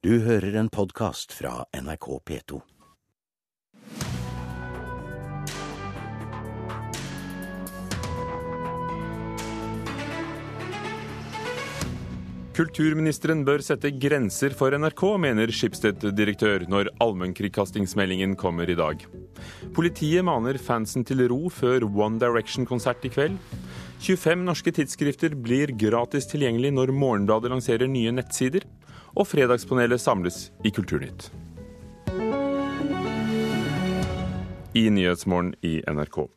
Du hører en podkast fra NRK P2. Kulturministeren bør sette grenser for NRK, mener Schibsted-direktør når allmennkringkastingsmeldingen kommer i dag. Politiet maner fansen til ro før One Direction-konsert i kveld. 25 norske tidsskrifter blir gratis tilgjengelig når Morgenbladet lanserer nye nettsider. Og Fredagspanelet samles i Kulturnytt. I Nyhetsmorgen i NRK.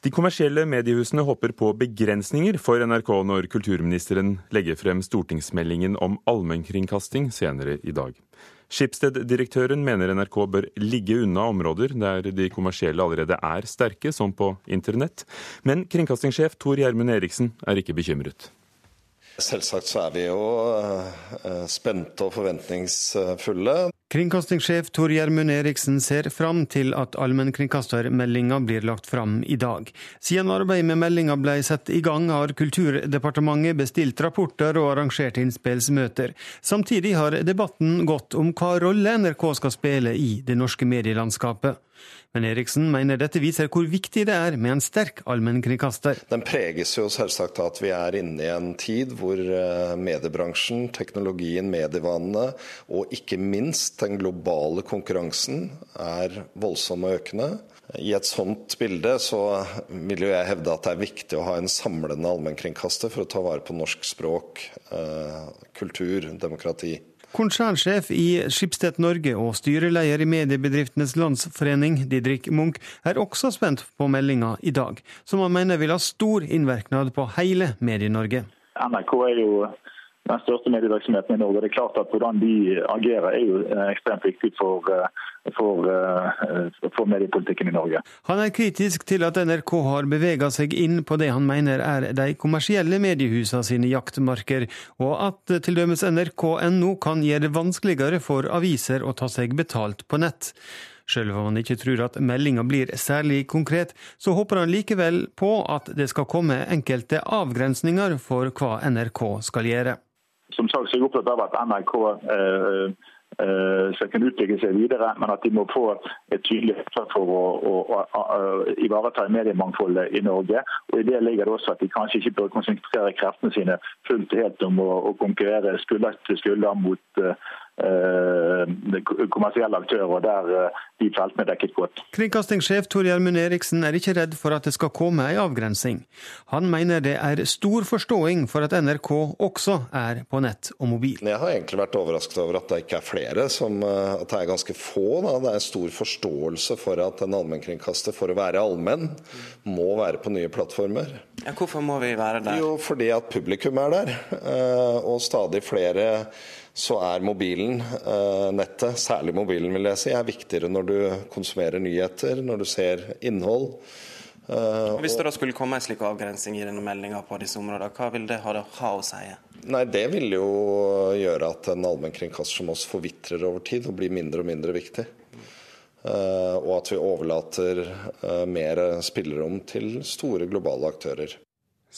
De kommersielle mediehusene håper på begrensninger for NRK når kulturministeren legger frem stortingsmeldingen om allmennkringkasting senere i dag. Schibsted-direktøren mener NRK bør ligge unna områder der de kommersielle allerede er sterke, som på internett. Men kringkastingssjef Tor Gjermund Eriksen er ikke bekymret. Selvsagt så er vi jo eh, spente og forventningsfulle. Kringkastingssjef Tor Gjermund Eriksen ser fram til at allmennkringkastermeldinga blir lagt fram i dag. Siden arbeidet med meldinga ble satt i gang, har Kulturdepartementet bestilt rapporter og arrangert innspillsmøter. Samtidig har debatten gått om hva rolle NRK skal spille i det norske medielandskapet. Men Eriksen mener dette viser hvor viktig det er med en sterk allmennkringkaster. Den preges jo selvsagt av at vi er inne i en tid hvor eh, mediebransjen, teknologien, medievanene og ikke minst den globale konkurransen er voldsom og økende. I et sånt bilde så vil jo jeg hevde at det er viktig å ha en samlende allmennkringkaster for å ta vare på norsk språk, eh, kultur, demokrati. Konsernsjef i Skipsted Norge og styreleder i Mediebedriftenes Landsforening, Didrik Munch, er også spent på meldinga i dag, som han mener vil ha stor innvirkning på hele Medie-Norge. NRK er jo den største medievirksomheten i Norge. Det er klart at Hvordan de agerer er jo eh, ekstremt viktig for, eh, for, eh, for, mediepolitikken i Norge. Han er kritisk til at NRK har bevega seg inn på det han mener er de kommersielle mediehusene sine jaktmarker, og at t.d. nrk.no kan gjøre det vanskeligere for aviser å ta seg betalt på nett. Selv om han ikke tror at meldinga blir særlig konkret, så håper han likevel på at det skal komme enkelte avgrensninger for hva NRK skal gjøre som sagt så er jeg opptatt av at NRK eh, eh, skal utvikle seg videre, men at de må få et tydelig oppdrag for å, å, å, å, ivareta mediemangfoldet i Norge. Og I det ligger det også at de kanskje ikke bør konsentrere kreftene sine fullt helt om å, konkurrere skulder til skulder mot uh, kommersielle aktører der uh, de feltene er dekket godt. Kringkastingssjef Tor Gjermund Eriksen er ikke redd for at det skal komme en avgrensing. Han mener det er stor forståing for at NRK også er på nett og mobil. Jeg har egentlig vært overrasket over at det ikke er flere, som, at det er ganske få. Da. Det er stor forståelse for at en allmennkringkaster for å være allmenn må være på nye plattformer. Ja, hvorfor må vi være der? Jo, fordi at publikum er der. Og stadig flere så er mobilen, eh, nettet, særlig mobilen vil jeg si, er viktigere når du konsumerer nyheter, når du ser innhold. Eh, hvis det da skulle komme en slik avgrensing i denne meldinga på disse områdene, hva vil det ha, å si? Nei, Det vil jo gjøre at en allmennkringkaster som oss forvitrer over tid og blir mindre og mindre viktig. Eh, og at vi overlater mer spillerom til store globale aktører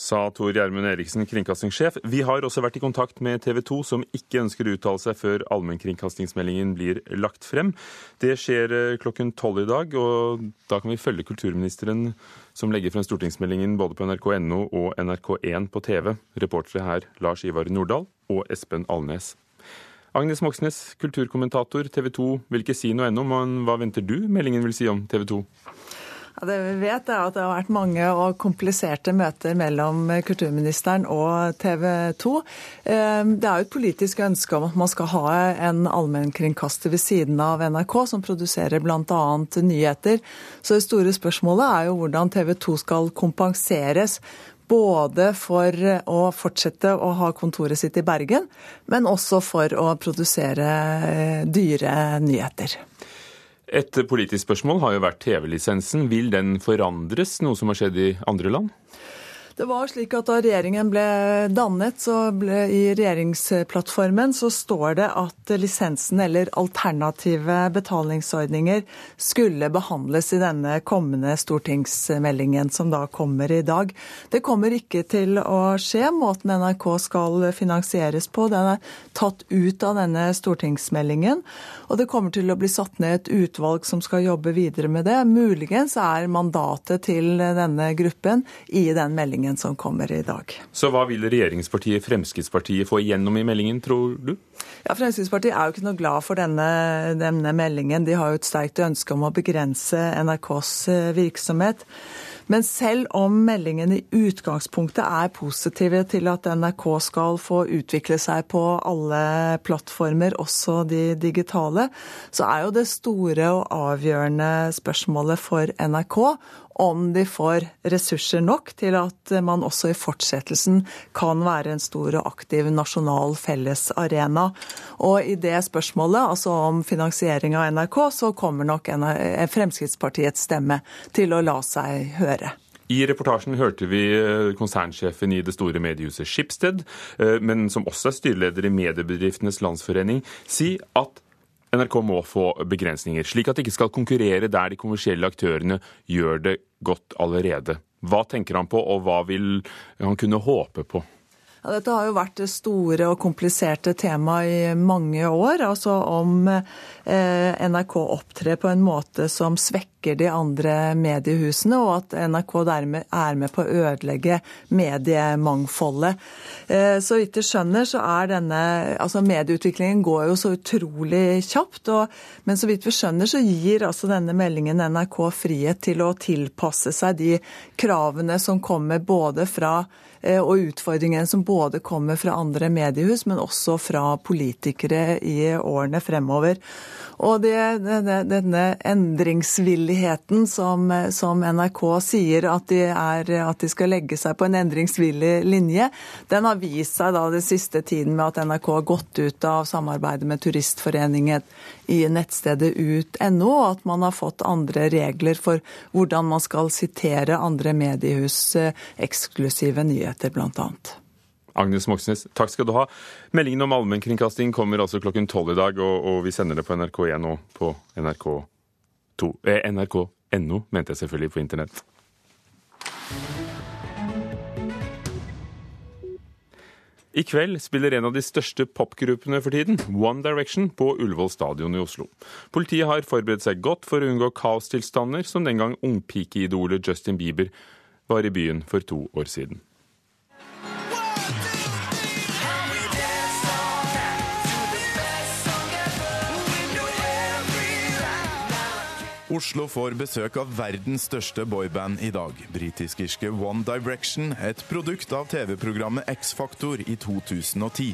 sa Tor Gjermund Eriksen, kringkastingssjef. Vi har også vært i kontakt med TV 2, som ikke ønsker å uttale seg før allmennkringkastingsmeldingen blir lagt frem. Det skjer eh, klokken tolv i dag, og da kan vi følge kulturministeren som legger frem stortingsmeldingen både på nrk.no og NRK1 på TV. Reportere her Lars Ivar Nordahl og Espen Alnes. Agnes Moxnes, kulturkommentator, TV 2 vil ikke si noe ennå, men hva venter du meldingen vil si om TV 2? Ja, det vi vet er at det har vært mange og kompliserte møter mellom kulturministeren og TV 2. Eh, det er jo et politisk ønske om at man skal ha en allmennkringkaster ved siden av NRK, som produserer bl.a. nyheter. Så det store spørsmålet er jo hvordan TV 2 skal kompenseres. Både for å fortsette å ha kontoret sitt i Bergen, men også for å produsere eh, dyre nyheter. Et politisk spørsmål har jo vært TV-lisensen. Vil den forandres, noe som har skjedd i andre land? Det var slik at Da regjeringen ble dannet, så ble, i regjeringsplattformen så står det at lisensen eller alternative betalingsordninger skulle behandles i denne kommende stortingsmeldingen, som da kommer i dag. Det kommer ikke til å skje. Måten NRK skal finansieres på, den er tatt ut av denne stortingsmeldingen. Og det kommer til å bli satt ned et utvalg som skal jobbe videre med det. Muligens er mandatet til denne gruppen i den meldingen som kommer i dag. Så hva vil regjeringspartiet Fremskrittspartiet få igjennom i meldingen, tror du? Ja, Fremskrittspartiet er jo ikke noe glad for denne, denne meldingen. De har jo et sterkt ønske om å begrense NRKs eh, virksomhet. Men selv om meldingen i utgangspunktet er positive til at NRK skal få utvikle seg på alle plattformer, også de digitale, så er jo det store og avgjørende spørsmålet for NRK om de får ressurser nok til at man også i fortsettelsen kan være en stor og aktiv nasjonal fellesarena. Og i det spørsmålet, altså om finansiering av NRK, så kommer nok Fremskrittspartiets stemme til å la seg høre. I reportasjen hørte vi eh, konsernsjefen i det store mediehuset Schibsted, eh, men som også er styreleder i Mediebedriftenes Landsforening, si at NRK må få begrensninger, slik at de ikke skal konkurrere der de kommersielle aktørene gjør det godt allerede. Hva tenker han på, og hva vil han kunne håpe på? Ja, dette har jo vært det store og kompliserte temaet i mange år. Altså om eh, NRK opptrer på en måte som svekker de andre mediehusene, og at NRK dermed er med på å ødelegge mediemangfoldet. Eh, så vidt jeg skjønner, så er denne Altså medieutviklingen går jo så utrolig kjapt. Og, men så vidt vi skjønner, så gir altså denne meldingen NRK frihet til å tilpasse seg de kravene som kommer både fra og utfordringene som både kommer fra andre mediehus, men også fra politikere i årene fremover. Og det, denne, denne endringsvilligheten som, som, NRK sier at de, er, at de, skal legge seg på en endringsvillig linje, den har vist seg da den siste tiden med at NRK har gått ut av samarbeidet med Turistforeningen i nettstedet ut.no, og at man har fått andre regler for hvordan man skal sitere andre mediehus eh, eksklusive nyheter, bl.a. Agnes Moxnes, takk skal du ha. Meldingen om allmennkringkasting kommer altså klokken tolv i dag, og, og, vi sender det på NRK1 og på NRK2 eh, NRK.no, mente jeg selvfølgelig, på internett. I kveld spiller en av de største popgruppene for tiden, One Direction, på Ullevål stadion i Oslo. Politiet har forberedt seg godt for å unngå kaostilstander som den gang ungpikeidolet Justin Bieber var i byen for to år siden. Oslo får besøk av verdens største boyband i dag. Britisk-irske One Direction, et produkt av TV-programmet X-Faktor i 2010.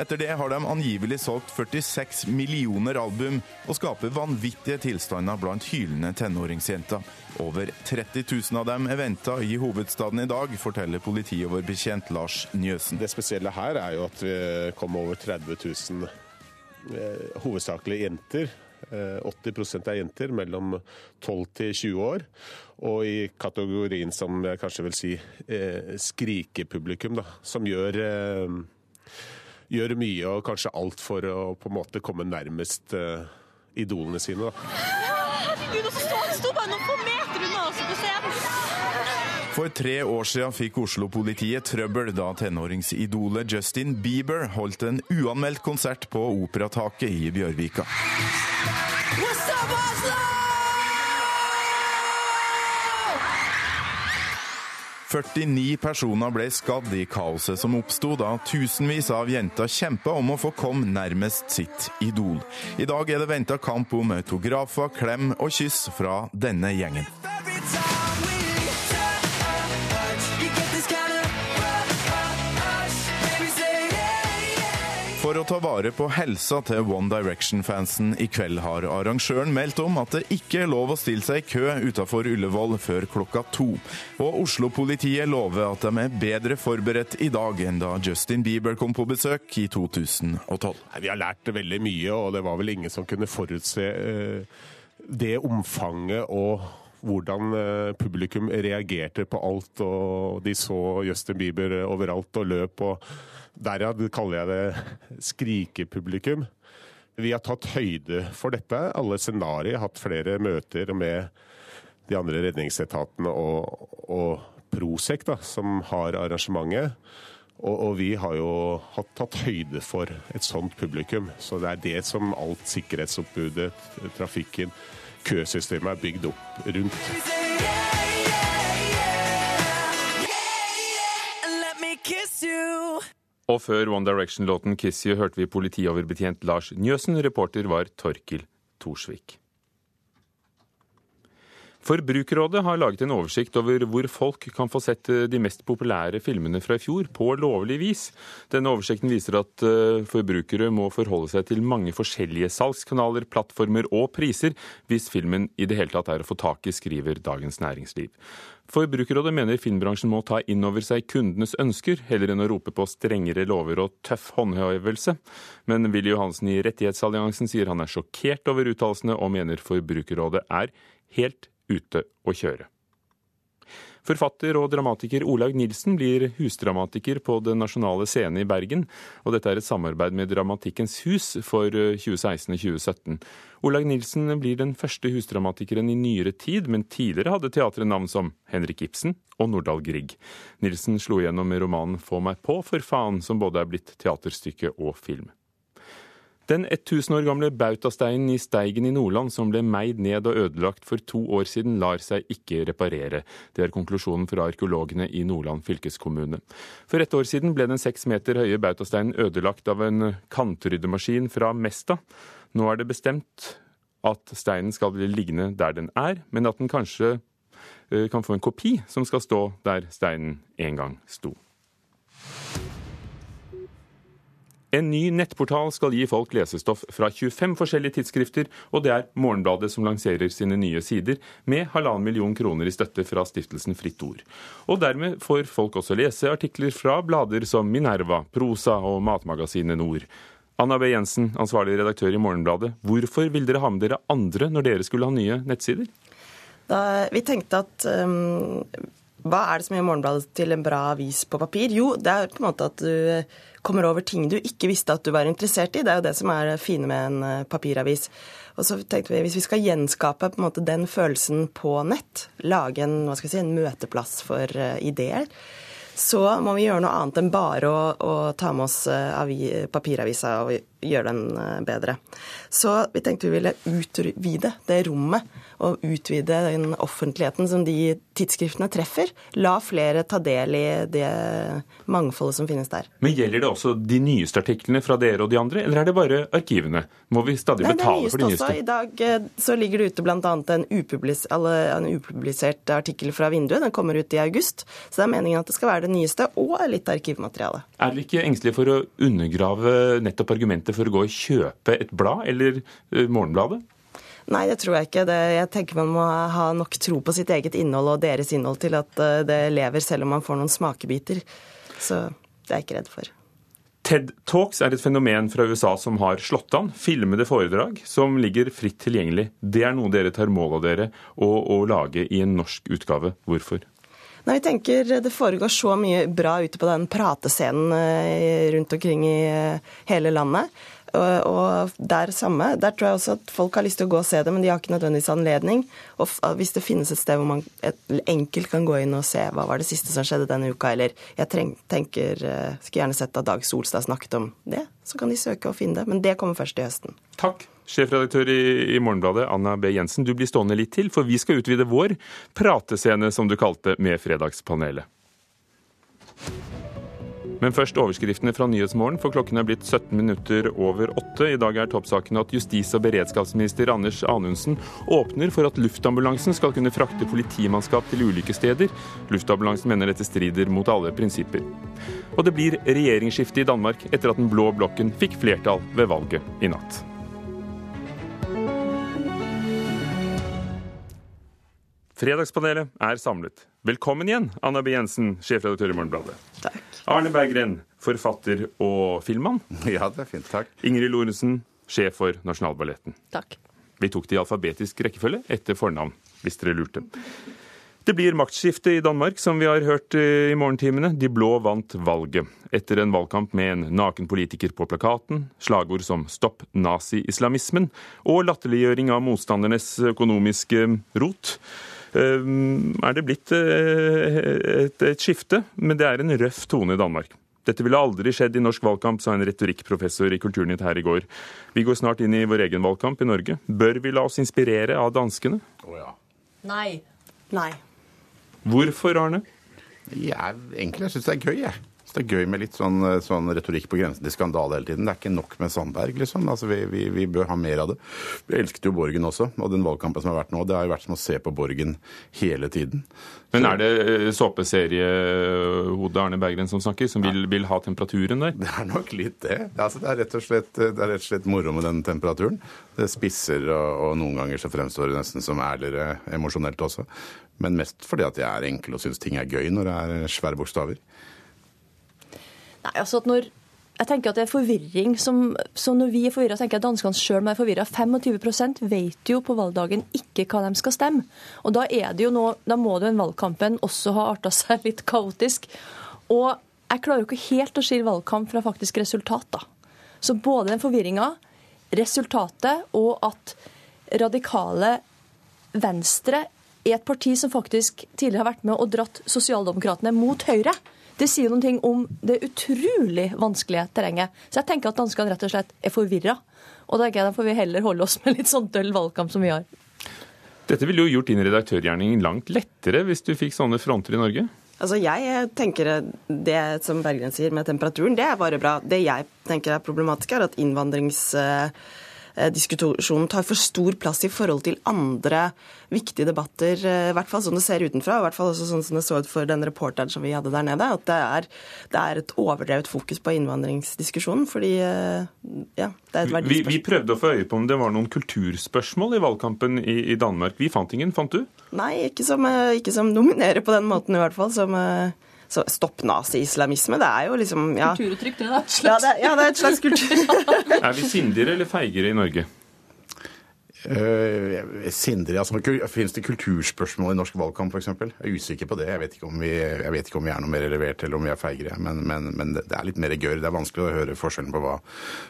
Etter det har de angivelig solgt 46 millioner album og skaper vanvittige tilstander blant hylende tenåringsjenter. Over 30 000 av dem er venta i hovedstaden i dag, forteller politioverbetjent Lars Njøsen. Det spesielle her er jo at vi kom over 30 000 eh, hovedsakelig jenter 80 eh, er jenter mellom 12 til 20 år. Og i kategorien som jeg kanskje vil si eh, skrikepublikum, da, som gjør, eh, gjør mye og kanskje alt for å på en måte komme nærmest idolene sine. Da. Herregud, For tre år siden fikk Oslo-politiet trøbbel da tenåringsidolet Justin Bieber holdt en uanmeldt konsert på Operataket i Bjørvika. What's up, Oslo? 49 personer ble skadd i kaoset som oppsto da tusenvis av jenter kjempa om å få komme nærmest sitt idol. I dag er det venta kamp om autografer, klem og kyss fra denne gjengen. Å ta vare på helsa til One Direction-fansen i kveld har arrangøren meldt om at det ikke er lov å stille seg i kø utenfor Ullevål før klokka to. Og Oslo-politiet lover at de er bedre forberedt i dag enn da Justin Bieber kom på besøk i 2012. Vi har lært veldig mye, og det var vel ingen som kunne forutse eh, det omfanget og hvordan eh, publikum reagerte på alt. og De så Justin Bieber overalt og løp. og Derav kaller jeg det skrikepublikum. Vi har tatt høyde for dette. Alle scenarioer har hatt flere møter med de andre redningsetatene og, og Prosec, da, som har arrangementet. Og, og, vi har jo hatt tatt høyde for et sånt publikum. Så det er det som alt sikkerhetsoppbudet, trafikken, køsystemet er bygd opp rundt. Og før One Direction-låten 'Kiss You' hørte vi politioverbetjent Lars Njøsen. Reporter var Torkil Thorsvik. Forbrukerrådet har laget en oversikt over hvor folk kan få sett eh, de mest populære filmene fra i fjor på lovlig vis. Denne oversikten viser at eh, forbrukere må forholde seg til mange forskjellige salgskanaler, plattformer og priser hvis filmen i det hele tatt er å få tak i, skriver Dagens Næringsliv. Forbrukerrådet mener filmbransjen må ta inn over seg kundenes ønsker, heller enn å rope på strengere lover og tøff håndhevelse. Men Willy Johansen i Rettighetsalliansen sier han er sjokkert over uttalelsene, og mener Forbrukerrådet er helt ute å kjøre. Forfatter og dramatiker Olaug Nilsen blir husdramatiker på Den nasjonale scene i Bergen. og Dette er et samarbeid med Dramatikkens hus for 2016 og 2017. Olaug Nilsen blir den første husdramatikeren i nyere tid, men tidligere hadde teatret navn som Henrik Ibsen og Nordahl Grieg. Nilsen slo igjennom med romanen Få meg på, for faen, som både er blitt teaterstykke og film. Den 1000 år gamle bautasteinen i Steigen i Nordland som ble meid ned og ødelagt for to år siden, lar seg ikke reparere. Det er konklusjonen fra arkeologene i Nordland fylkeskommune. For et år siden ble den seks meter høye bautasteinen ødelagt av en kantryddemaskin fra Mesta. Nå er det bestemt at steinen skal bli liggende der den er, men at den kanskje eh, kan få en kopi som skal stå der steinen en gang sto. En ny nettportal skal gi folk lesestoff fra 25 forskjellige tidsskrifter, og det er Morgenbladet som lanserer sine nye sider, med halvannen million kroner i støtte fra stiftelsen Fritt Ord. Og dermed får folk også lese artikler fra blader som Minerva, Prosa og Matmagasinet Nord. Anna B. Jensen, ansvarlig redaktør i Morgenbladet. Hvorfor vil dere ha med dere andre når dere skulle ha nye nettsider? Da, vi tenkte at um, hva er det som gjør Morgenbladet til en bra avis på papir? Jo, det er på en måte at du kommer over ting du ikke visste at du var interessert i. Det er jo det som er det fine med en eh, papiravis. Og så tenkte vi hvis vi skal gjenskape på en måte den følelsen på nett, lage en, hva skal si, en møteplass for ideer, så må vi gjøre noe annet enn bare å, å ta med oss papiraviser og gjøre den bedre. Så vi tenkte vi ville utvide det rommet og utvide den offentligheten som de tidsskriftene treffer. La flere ta del i det mangfoldet som finnes der. Men Gjelder det også de nyeste artiklene fra dere og de andre, eller er det bare arkivene? Må vi stadig Nei, betale for de nyeste? Også. I dag eh, så ligger det ute bl.a. En, upublis en upublisert artikkel fra Vinduet. Den kommer ut i august. Så det er meningen at det skal være det nyeste og litt arkivmateriale. Er dere ikke engstelige for å undergrave nettopp argumentet for å gå og kjøpe et blad, eller eh, Morgenbladet? Nei, det tror jeg ikke. Det, jeg tenker man må ha nok tro på sitt eget innhold og deres innhold til at eh, det lever, selv om man får noen smakebiter. Så det er jeg ikke redd for. TED Talks er et fenomen fra USA som har slått an. Filmede foredrag som ligger fritt tilgjengelig. Det er noe dere tar mål av dere å lage i en norsk utgave. Hvorfor? Nei, vi tenker Det foregår så mye bra ute på den pratescenen eh, rundt omkring i eh, hele landet. Og der samme, der tror jeg også at folk har lyst til å gå og se det, men de har ikke nødvendigvis anledning. Og hvis det finnes et sted hvor man enkelt kan gå inn og se hva var det siste som skjedde denne uka, eller jeg tenker, eh, skulle gjerne sett at Dag Solstad snakket om det, så kan de søke og finne det. Men det kommer først i høsten. Takk. Sjefredaktør i, i Morgenbladet, Anna B. Jensen. Du blir stående litt til, for vi skal utvide vår pratescene, som du kalte, med Fredagspanelet. Men først overskriftene fra Nyhetsmorgen, for klokken er blitt 17 minutter over åtte. I dag er toppsaken at justis- og beredskapsminister Anders Anundsen åpner for at luftambulansen skal kunne frakte politimannskap til ulike steder. Luftambulansen mener dette strider mot alle prinsipper. Og det blir regjeringsskifte i Danmark etter at den blå blokken fikk flertall ved valget i natt. Fredagspanelet er samlet. Velkommen igjen, Anna B. Jensen, sjefredaktør i Morgenbladet. Takk. Arne Berggren, forfatter og filmmann. Ja, det er fint. Takk. Ingrid Lorentzen, sjef for Nasjonalballetten. Takk. Vi tok det i alfabetisk rekkefølge etter fornavn. hvis dere lurte. Det blir maktskifte i Danmark, som vi har hørt i morgentimene. De blå vant valget. Etter en valgkamp med en naken politiker på plakaten, slagord som 'stopp nazi-islamismen' og latterliggjøring av motstandernes økonomiske rot, er det blitt et, et skifte. Men det er en røff tone i Danmark. Dette ville aldri skjedd i norsk valgkamp, sa en retorikkprofessor i Kulturnytt her i går. Vi går snart inn i vår egen valgkamp i Norge. Bør vi la oss inspirere av danskene? Oh, ja. Nei. Nei. Hvorfor, Arne? Jeg egentlig jeg syns det er gøy, jeg. Det er gøy med litt sånn, sånn, retorikk på grensen til skandale hele tiden. Det er ikke nok med Sandberg, liksom. Altså, vi, vi, vi, bør ha mer av det. Vi elsket jo Borgen også, og den valgkampen som har vært nå, det har jo vært som å se på Borgen hele tiden. Men er det eh, såpeseriehodet Arne Berggren som snakker, som vil, vil, ha temperaturen der? Det er nok litt det. Altså, det, er slett, det er rett og slett moro med den temperaturen. Det spisser, og, og noen ganger så fremstår det nesten som ærligere emosjonelt også. Men mest fordi at jeg er enkel og syns ting er gøy når det er svære bokstaver. Nei, altså at når jeg tenker at det er forvirring som, så Når vi er forvirra, tenker jeg at danskene sjøl er forvirra. 25% vet jo på valgdagen ikke hva de skal stemme. Og Da er det jo nå, da må den valgkampen også ha arta seg litt kaotisk. Og jeg klarer jo ikke helt å skille valgkamp fra faktisk resultat. da. Så både den forvirringa, resultatet og at radikale Venstre er et parti som faktisk tidligere har vært med og dratt sosialdemokratene mot Høyre. Det sier noen ting om det utrolig vanskelige terrenget. Så jeg tenker at danskene rett og slett er forvirra. Og da får vi heller holde oss med litt sånn døll valgkamp som vi har. Dette ville jo gjort din redaktørgjerning langt lettere hvis du fikk sånne fronter i Norge? Altså Jeg tenker det som Berggren sier med temperaturen, det er bare bra. Det jeg tenker er problematisk, er at innvandrings Eh, diskusjonen tar for stor plass i forhold til andre viktige debatter, eh, i hvert fall sånn det ser utenfra, i hvert fall også sånn som det så ut for den reporteren som vi hadde der nede, at det er, det er et overdrevet fokus på innvandringsdiskusjonen. fordi eh, ja, det er et verdispørsmål. Vi, vi, prøvde å få øye på om det var noen kulturspørsmål i valgkampen i, i Danmark. Vi fant ingen, fant du? Nei, ikke som, ikke som nominerer på den måten i hvert fall. som... Så stopp nazi-islamisme, det er jo liksom ja. Kulturuttrykk, det, da. Ja det, ja, det er et slags kultur. er vi sindigere eller feigere i Norge? Uh, Sindre, altså, Finnes det kulturspørsmål i norsk valgkamp f.eks.? Jeg er usikker på det. Jeg vet, ikke om vi, vet ikke om vi er noe mer relevert eller om vi er feigere. Men, men, men det er litt mer gørr. Det er vanskelig å høre forskjellen på hva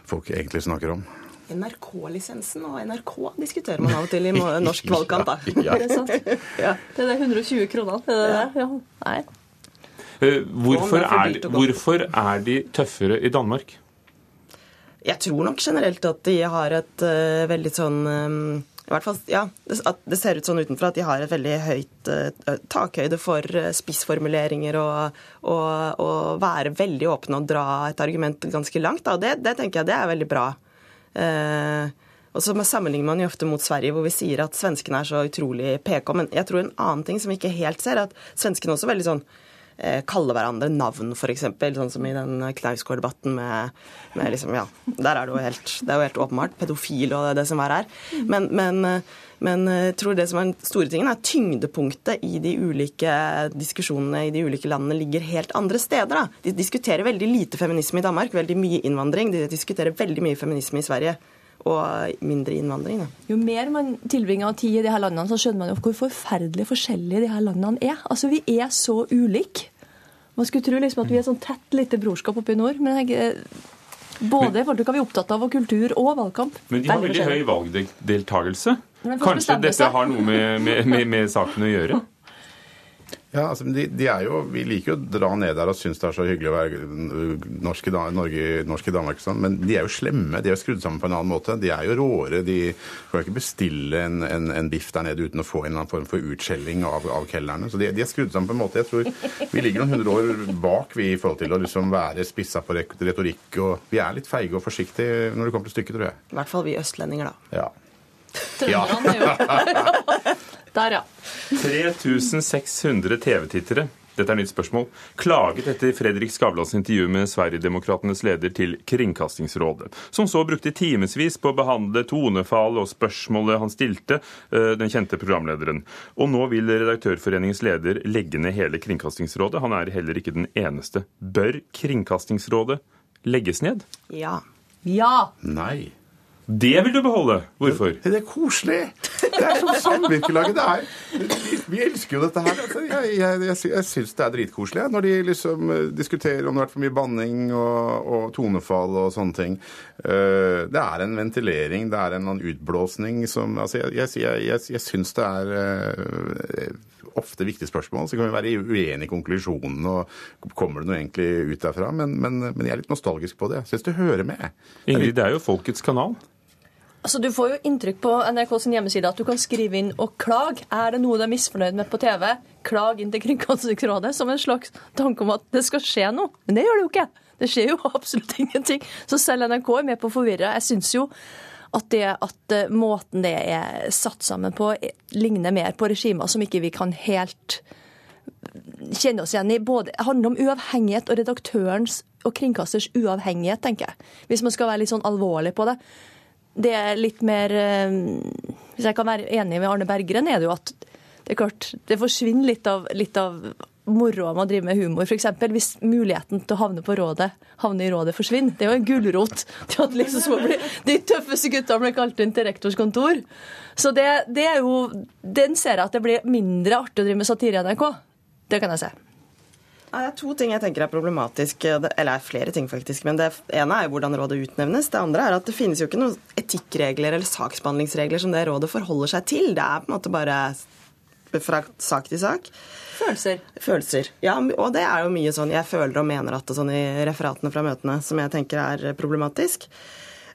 folk egentlig snakker om. NRK-lisensen og NRK diskuterer man av og til i norsk valgkamp, da. ja. Det er sant. Ja. Det er 120 kroner. Det er det. Ja. Nei. Eh, hvorfor er, de, hvorfor er de tøffere i Danmark? Jeg tror nok generelt at de har et uh, veldig sånn um, i hvert fall, ja, at Det ser ut sånn utenfra at de har et veldig høyt uh, takhøyde for uh, spissformuleringer og, og, og, være veldig åpne og dra et argument ganske langt. Da. Det, det tenker jeg det er veldig bra. Og så sammenligner man jo ofte mot Sverige, hvor vi sier at svenskene er så utrolig PK. Men jeg tror en annen ting som vi ikke helt ser, er at svenskene også er veldig sånn kalle hverandre navn, f.eks. Sånn som i den Knausgård-debatten med, med, liksom, ja, Der er det jo helt, det er jo helt åpenbart. Pedofil og det, som er her. Men, men, men jeg tror det som er den store tingen, er tyngdepunktet i de ulike diskusjonene i de ulike landene ligger helt andre steder. Da. De diskuterer veldig lite feminisme i Danmark, veldig mye innvandring. De diskuterer veldig mye feminisme i Sverige og mindre innvandring. Da. Jo mer man tilbringer tid i de her landene, så skjønner man jo hvor forferdelig forskjellige de her landene er. Altså, Vi er så ulike. Man skulle tro liksom at vi er sånn tett lite brorskap oppe i nord. men jeg, både folk er vi opptatt av og kultur og valgkamp. Men de har veldig høy valgdeltakelse. Kanskje dette har noe med, med, med, med saken å gjøre? Ja, altså, de, de, er jo, Vi liker jo å dra ned der og synes det er så hyggelig å være norsk i, Norge, norsk i Danmark. Sånn. Men de er jo slemme. De er jo skrudd sammen på en annen måte. De er jo råere. De kan ikke bestille en, en, en biff der nede uten å få en eller annen form for utskjelling av, av kelnerne. Så de, de, er skrudd sammen på en måte. Jeg tror Vi ligger noen hundre år bak vi i forhold til å liksom være spissa på retorikk. og Vi er litt feige og forsiktige når det kommer til stykket, tror jeg. I hvert fall vi østlendinger, da. Ja. Trønderne ja. Der, ja. 3600 TV-tittere dette er nytt spørsmål. Klaget etter Fredrik Skavlans intervju med Sverigedemokratenes leder til Kringkastingsrådet, som så brukte timevis på å behandle tonefall og spørsmålet han stilte, eh, den kjente programlederen. Og nå vil Redaktørforeningens leder legge ned hele Kringkastingsrådet. Han er heller ikke den eneste. Bør Kringkastingsrådet legges ned? Ja. Ja. Nei. Det vil du beholde. Hvorfor? Det er koselig. Det er som samvirkelaget det er. Vi, vi elsker jo dette her. Altså, jeg jeg, jeg, jeg syns det er dritkoselig når de liksom eh, diskuterer om det har vært for mye banning og, og tonefall og sånne ting. Eh, Det er en ventilering, det er en utblåsning som Altså, jeg, jeg, jeg, jeg, jeg syns det er eh, ofte viktige spørsmål. Så kan vi være uenige i konklusjonen og kommer det noe egentlig ut derfra. Men, men, men jeg er litt nostalgisk på det. Jeg syns det hører med. Ingrid, det er jo folkets kanal. Altså, Du får jo inntrykk på NRK sin hjemmeside at du kan skrive inn og klage. Er det noe du er misfornøyd med på TV, klag inn til Kringkastingsrådet som en slags tanke om at det skal skje noe. Men det gjør det jo ikke. Det skjer jo absolutt ingenting. Så selv NRK er med på å forvirre. Jeg syns jo at, det, at eh, måten det er satt sammen på, eh, ligner mer på regimer som ikke vi kan helt kjenne oss igjen i. Både, det handler om uavhengighet og redaktørens og kringkasters uavhengighet, tenker jeg. Hvis man skal være litt sånn alvorlig på det. Det er litt mer eh, Hvis jeg kan være enig med Arne Berggren, er det jo at det er klart, det forsvinner litt av, litt av moroa med å drive med humor, f.eks. Hvis muligheten til å havne på rådet, havne i rådet forsvinner. Det er jo en gulrot liksom de tøffeste gutta blir kalt inn til rektors kontor. Så det, det er jo Den ser jeg at det blir mindre artig å drive med satire i NRK. Det kan jeg se. Ja, det er to ting jeg tenker er problematisk, eller er flere ting faktisk. Men det ene er jo hvordan rådet utnevnes. Det andre er at det finnes jo ikke noen etikkregler eller saksbehandlingsregler som det rådet forholder seg til. Det er på en måte bare fra sak til sak. Følelser. Følelser. Ja, og det er jo mye sånn jeg føler og mener at det sånn i referatene fra møtene som jeg tenker er problematisk.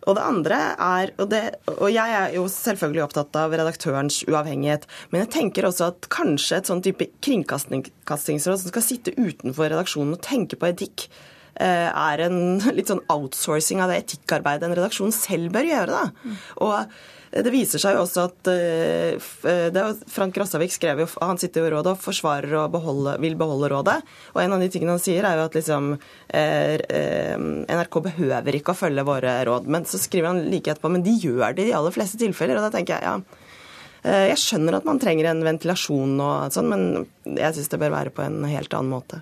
Og det andre er og, det, og jeg er jo selvfølgelig opptatt av redaktørens uavhengighet, men jeg tenker også at kanskje et sånn type kringkastingsråd som skal sitte utenfor redaksjonen og tenke på etikk, eh, er en litt sånn outsourcing av det etikkarbeidet en redaksjon selv bør gjøre. da. Og det viser seg jo også at uh, det er Frank Rossavik skrev jo, han sitter jo i rådet og forsvarer og beholde, vil beholde rådet. Og en av de tingene han sier, er jo at liksom uh, NRK behøver ikke å følge våre råd. Men så skriver han like etterpå men de gjør det i de aller fleste tilfeller. Og da tenker jeg ja. Jeg skjønner at man trenger en ventilasjon og sånn, men jeg syns det bør være på en helt annen måte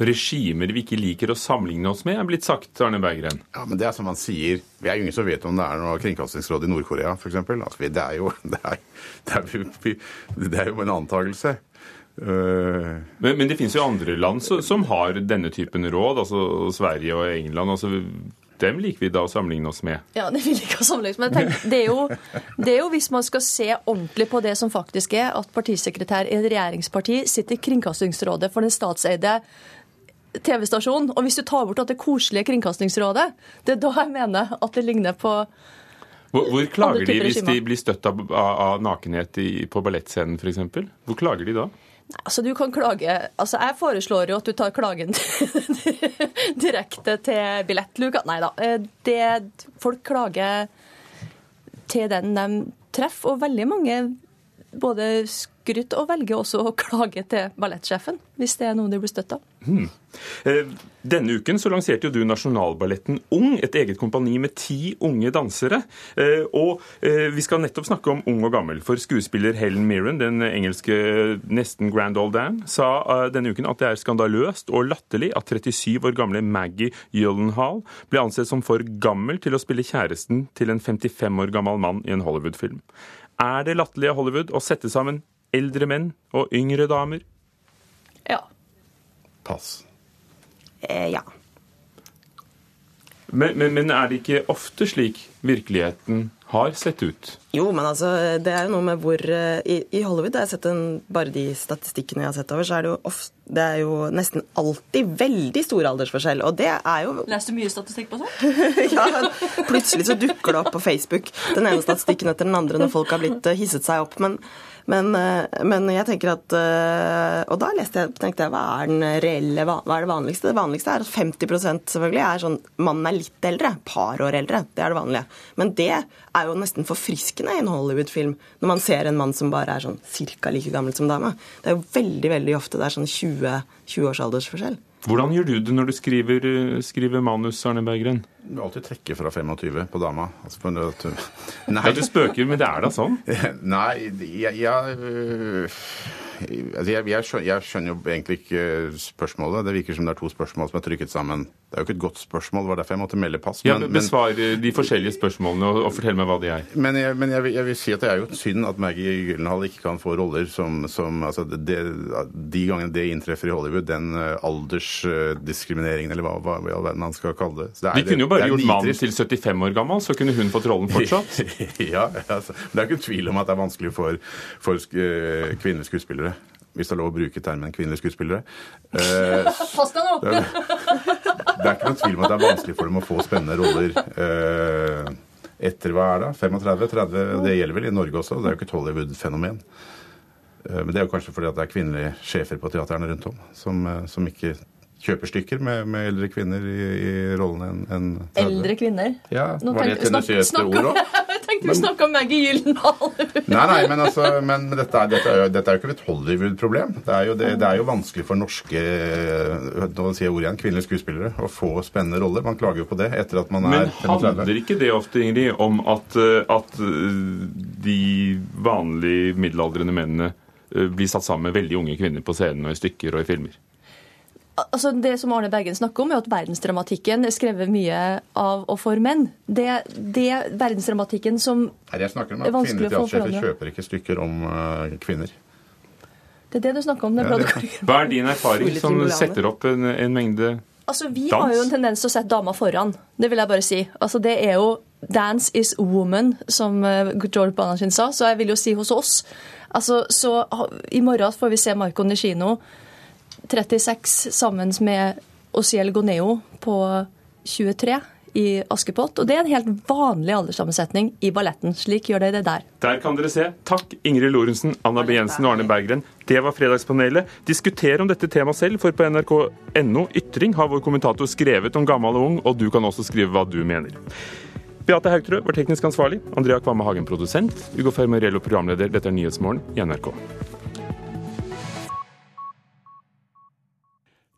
regimer vi ikke liker å sammenligne oss med, er blitt sagt, Arne Berggren. Ja, men det er som man sier. Vi er jo ingen som vet om det er noe kringkastingsråd i Nord-Korea, f.eks. Altså, det, er jo, det, er, det, er, det er jo en antakelse. Uh... Men, men, det finnes jo andre land som, som har denne typen råd, altså Sverige og England. altså dem liker vi da å sammenligne oss med. Ja, det vil ikke å sammenligne oss med. Tenk, det, er jo, det er jo hvis man skal se ordentlig på det som faktisk er, at partisekretær i et regjeringsparti sitter i Kringkastingsrådet for den statseide TV-stasjonen. Og hvis du tar bort at det koselige Kringkastingsrådet, det er da jeg mener at det ligner på hvor, hvor klager de hvis de blir støtt av, av nakenhet i, på ballettscenen f.eks.? Hvor klager de da? Altså, du kan klage Altså, jeg foreslår jo at du tar klagen direkte til billettluka. Nei da. Eh, det, folk klager til den de treffer, og veldig mange både skryt og velger også å klage til ballettsjefen, hvis det er noe de blir støtt av. Hmm. Denne uken så lanserte jo du Nasjonalballetten Ung, et eget kompani med ti unge dansere. Eh, og eh, vi skal nettopp snakke om ung og gammel, for skuespiller Helen Mirren, den engelske nesten grand old dam, sa denne uken at det er skandaløst og latterlig at 37 år gamle Maggie Gyllenhaal ble ansett som for gammel til å spille kjæresten til en 55 år gammel mann i en Hollywood-film. Er det latterlig av Hollywood å sette sammen eldre menn og yngre damer? Ja. Pass. Eh, ja. Men, men, men, er det ikke ofte slik virkeligheten har sett ut? Jo, men altså, det er jo noe med hvor eh, I, i Hollywood har jeg sett en, bare de statistikkene jeg har sett over, så er det jo, ofte, det er jo nesten alltid veldig stor aldersforskjell. Og det er jo Leser du mye statistikk på sånt? ja, plutselig så dukker det opp på Facebook den ene statistikken etter den andre når folk har blitt eh, hisset seg opp. men men, eh, men, jeg tenker at eh, Og da leste jeg, tenkte jeg hva er den reelle, hva er det vanligste? Det vanligste er at 50% selvfølgelig er sånn mannen er litt eldre, par år eldre. Det er det vanlige. Men det er jo nesten forfriskende i en Hollywood-film når man ser en mann som bare er sånn cirka like gammel som dama. Det er jo veldig, veldig ofte det er sånn 20, 20 års aldersforskjell. Hvordan gjør du det når du skriver, skriver manus, Arne Berggren? Du alltid trekker fra 25 på dama. Altså på nei. Ja, du spøker, men det er da sånn? Nei, jeg, jeg, øh, altså jeg, jeg, skjønner, skjønner, jo egentlig ikke spørsmålet. Det virker som det er to spørsmål som er trykket sammen Det er jo ikke et godt spørsmål, det var derfor jeg måtte melde pass. Ja, men, Besvar de forskjellige spørsmålene og, og fortell meg hva de er. Men, jeg, men jeg, vil, jeg, vil, si at det er jo synd at Maggie Gyllenhaal ikke kan få roller som, som altså det, De gangene det inntreffer i Hollywood, den uh, aldersdiskrimineringen, eller hva, hva, hva man skal kalle det. det er, de kunne jo bare gjort mannen til 75 år gammel, så kunne hun fått rollen fortsatt. ja, altså, det er ikke tvil om at det er vanskelig for, for uh, kvinnelige skuespillere hvis det er lov å bruke termen kvinnelige skuespillere. Eh, Pass deg nå! Det, er ikke noen tvil om at det er vanskelig for dem å få spennende roller. Eh, etter hva er det? 35-30? Det gjelder vel i Norge også. Det er jo ikke et Hollywood-fenomen. Eh, men det er jo kanskje fordi at det er kvinnelige sjefer på teaterne rundt om som, eh, som ikke kjøper stykker med, med eldre kvinner i, i rollene enn en 30. Eldre kvinner? Ja, Nå Var det et tendensiøst ord òg? Tenkte vi snakka om Maggie Gyllenhaal. nei, nei, men, altså, men dette, er, dette, er jo, dette, er, jo, ikke et Hollywood-problem. Det, det, det, er jo vanskelig for norske nå sier jeg ord igjen, kvinnelige skuespillere å få spennende roller. Man klager jo på det etter at man er 35. Men handler ikke det ofte, Ingrid, om at, at de vanlige middelaldrende mennene eh, blir satt sammen med veldig unge kvinner på scenen og i stykker og i filmer? Altså det som Arne Bergen snakker om, er at verdensdramatikken er skrevet mye av og for menn. Det, det verdensdramatikken som Nei, jeg snakker om at Kvinnelige teatersjefer kjøper ikke stykker om uh, kvinner. Det er det du snakker om. Ja, det. Hva er din erfaring som setter opp en, en mengde Altså, Vi dans? har jo en tendens til å sette damer foran. Det vil jeg bare si. Altså, Det er jo 'dance is woman', som uh, George Banachin sa. Så jeg vil jo si hos oss. Altså, så I morgen får vi se Marco Nishino 36 sammen med Osiel Goneo på 23 i Askepott. Og det er en helt vanlig alderssammensetning i balletten. Slik gjør dere det der. Der kan dere se. Takk Ingrid Lorentzen, Anna B. Jensen og Arne Berggren. Det var Fredagspanelet. Diskuter om dette temaet selv, for på nrk.no Ytring har vår kommentator skrevet om gammel og ung, og du kan også skrive hva du mener. Beate Haugtrø var teknisk ansvarlig, Andrea Kvamme Hagen produsent, Ugo Fermarello programleder. Dette er Nyhetsmorgen i NRK.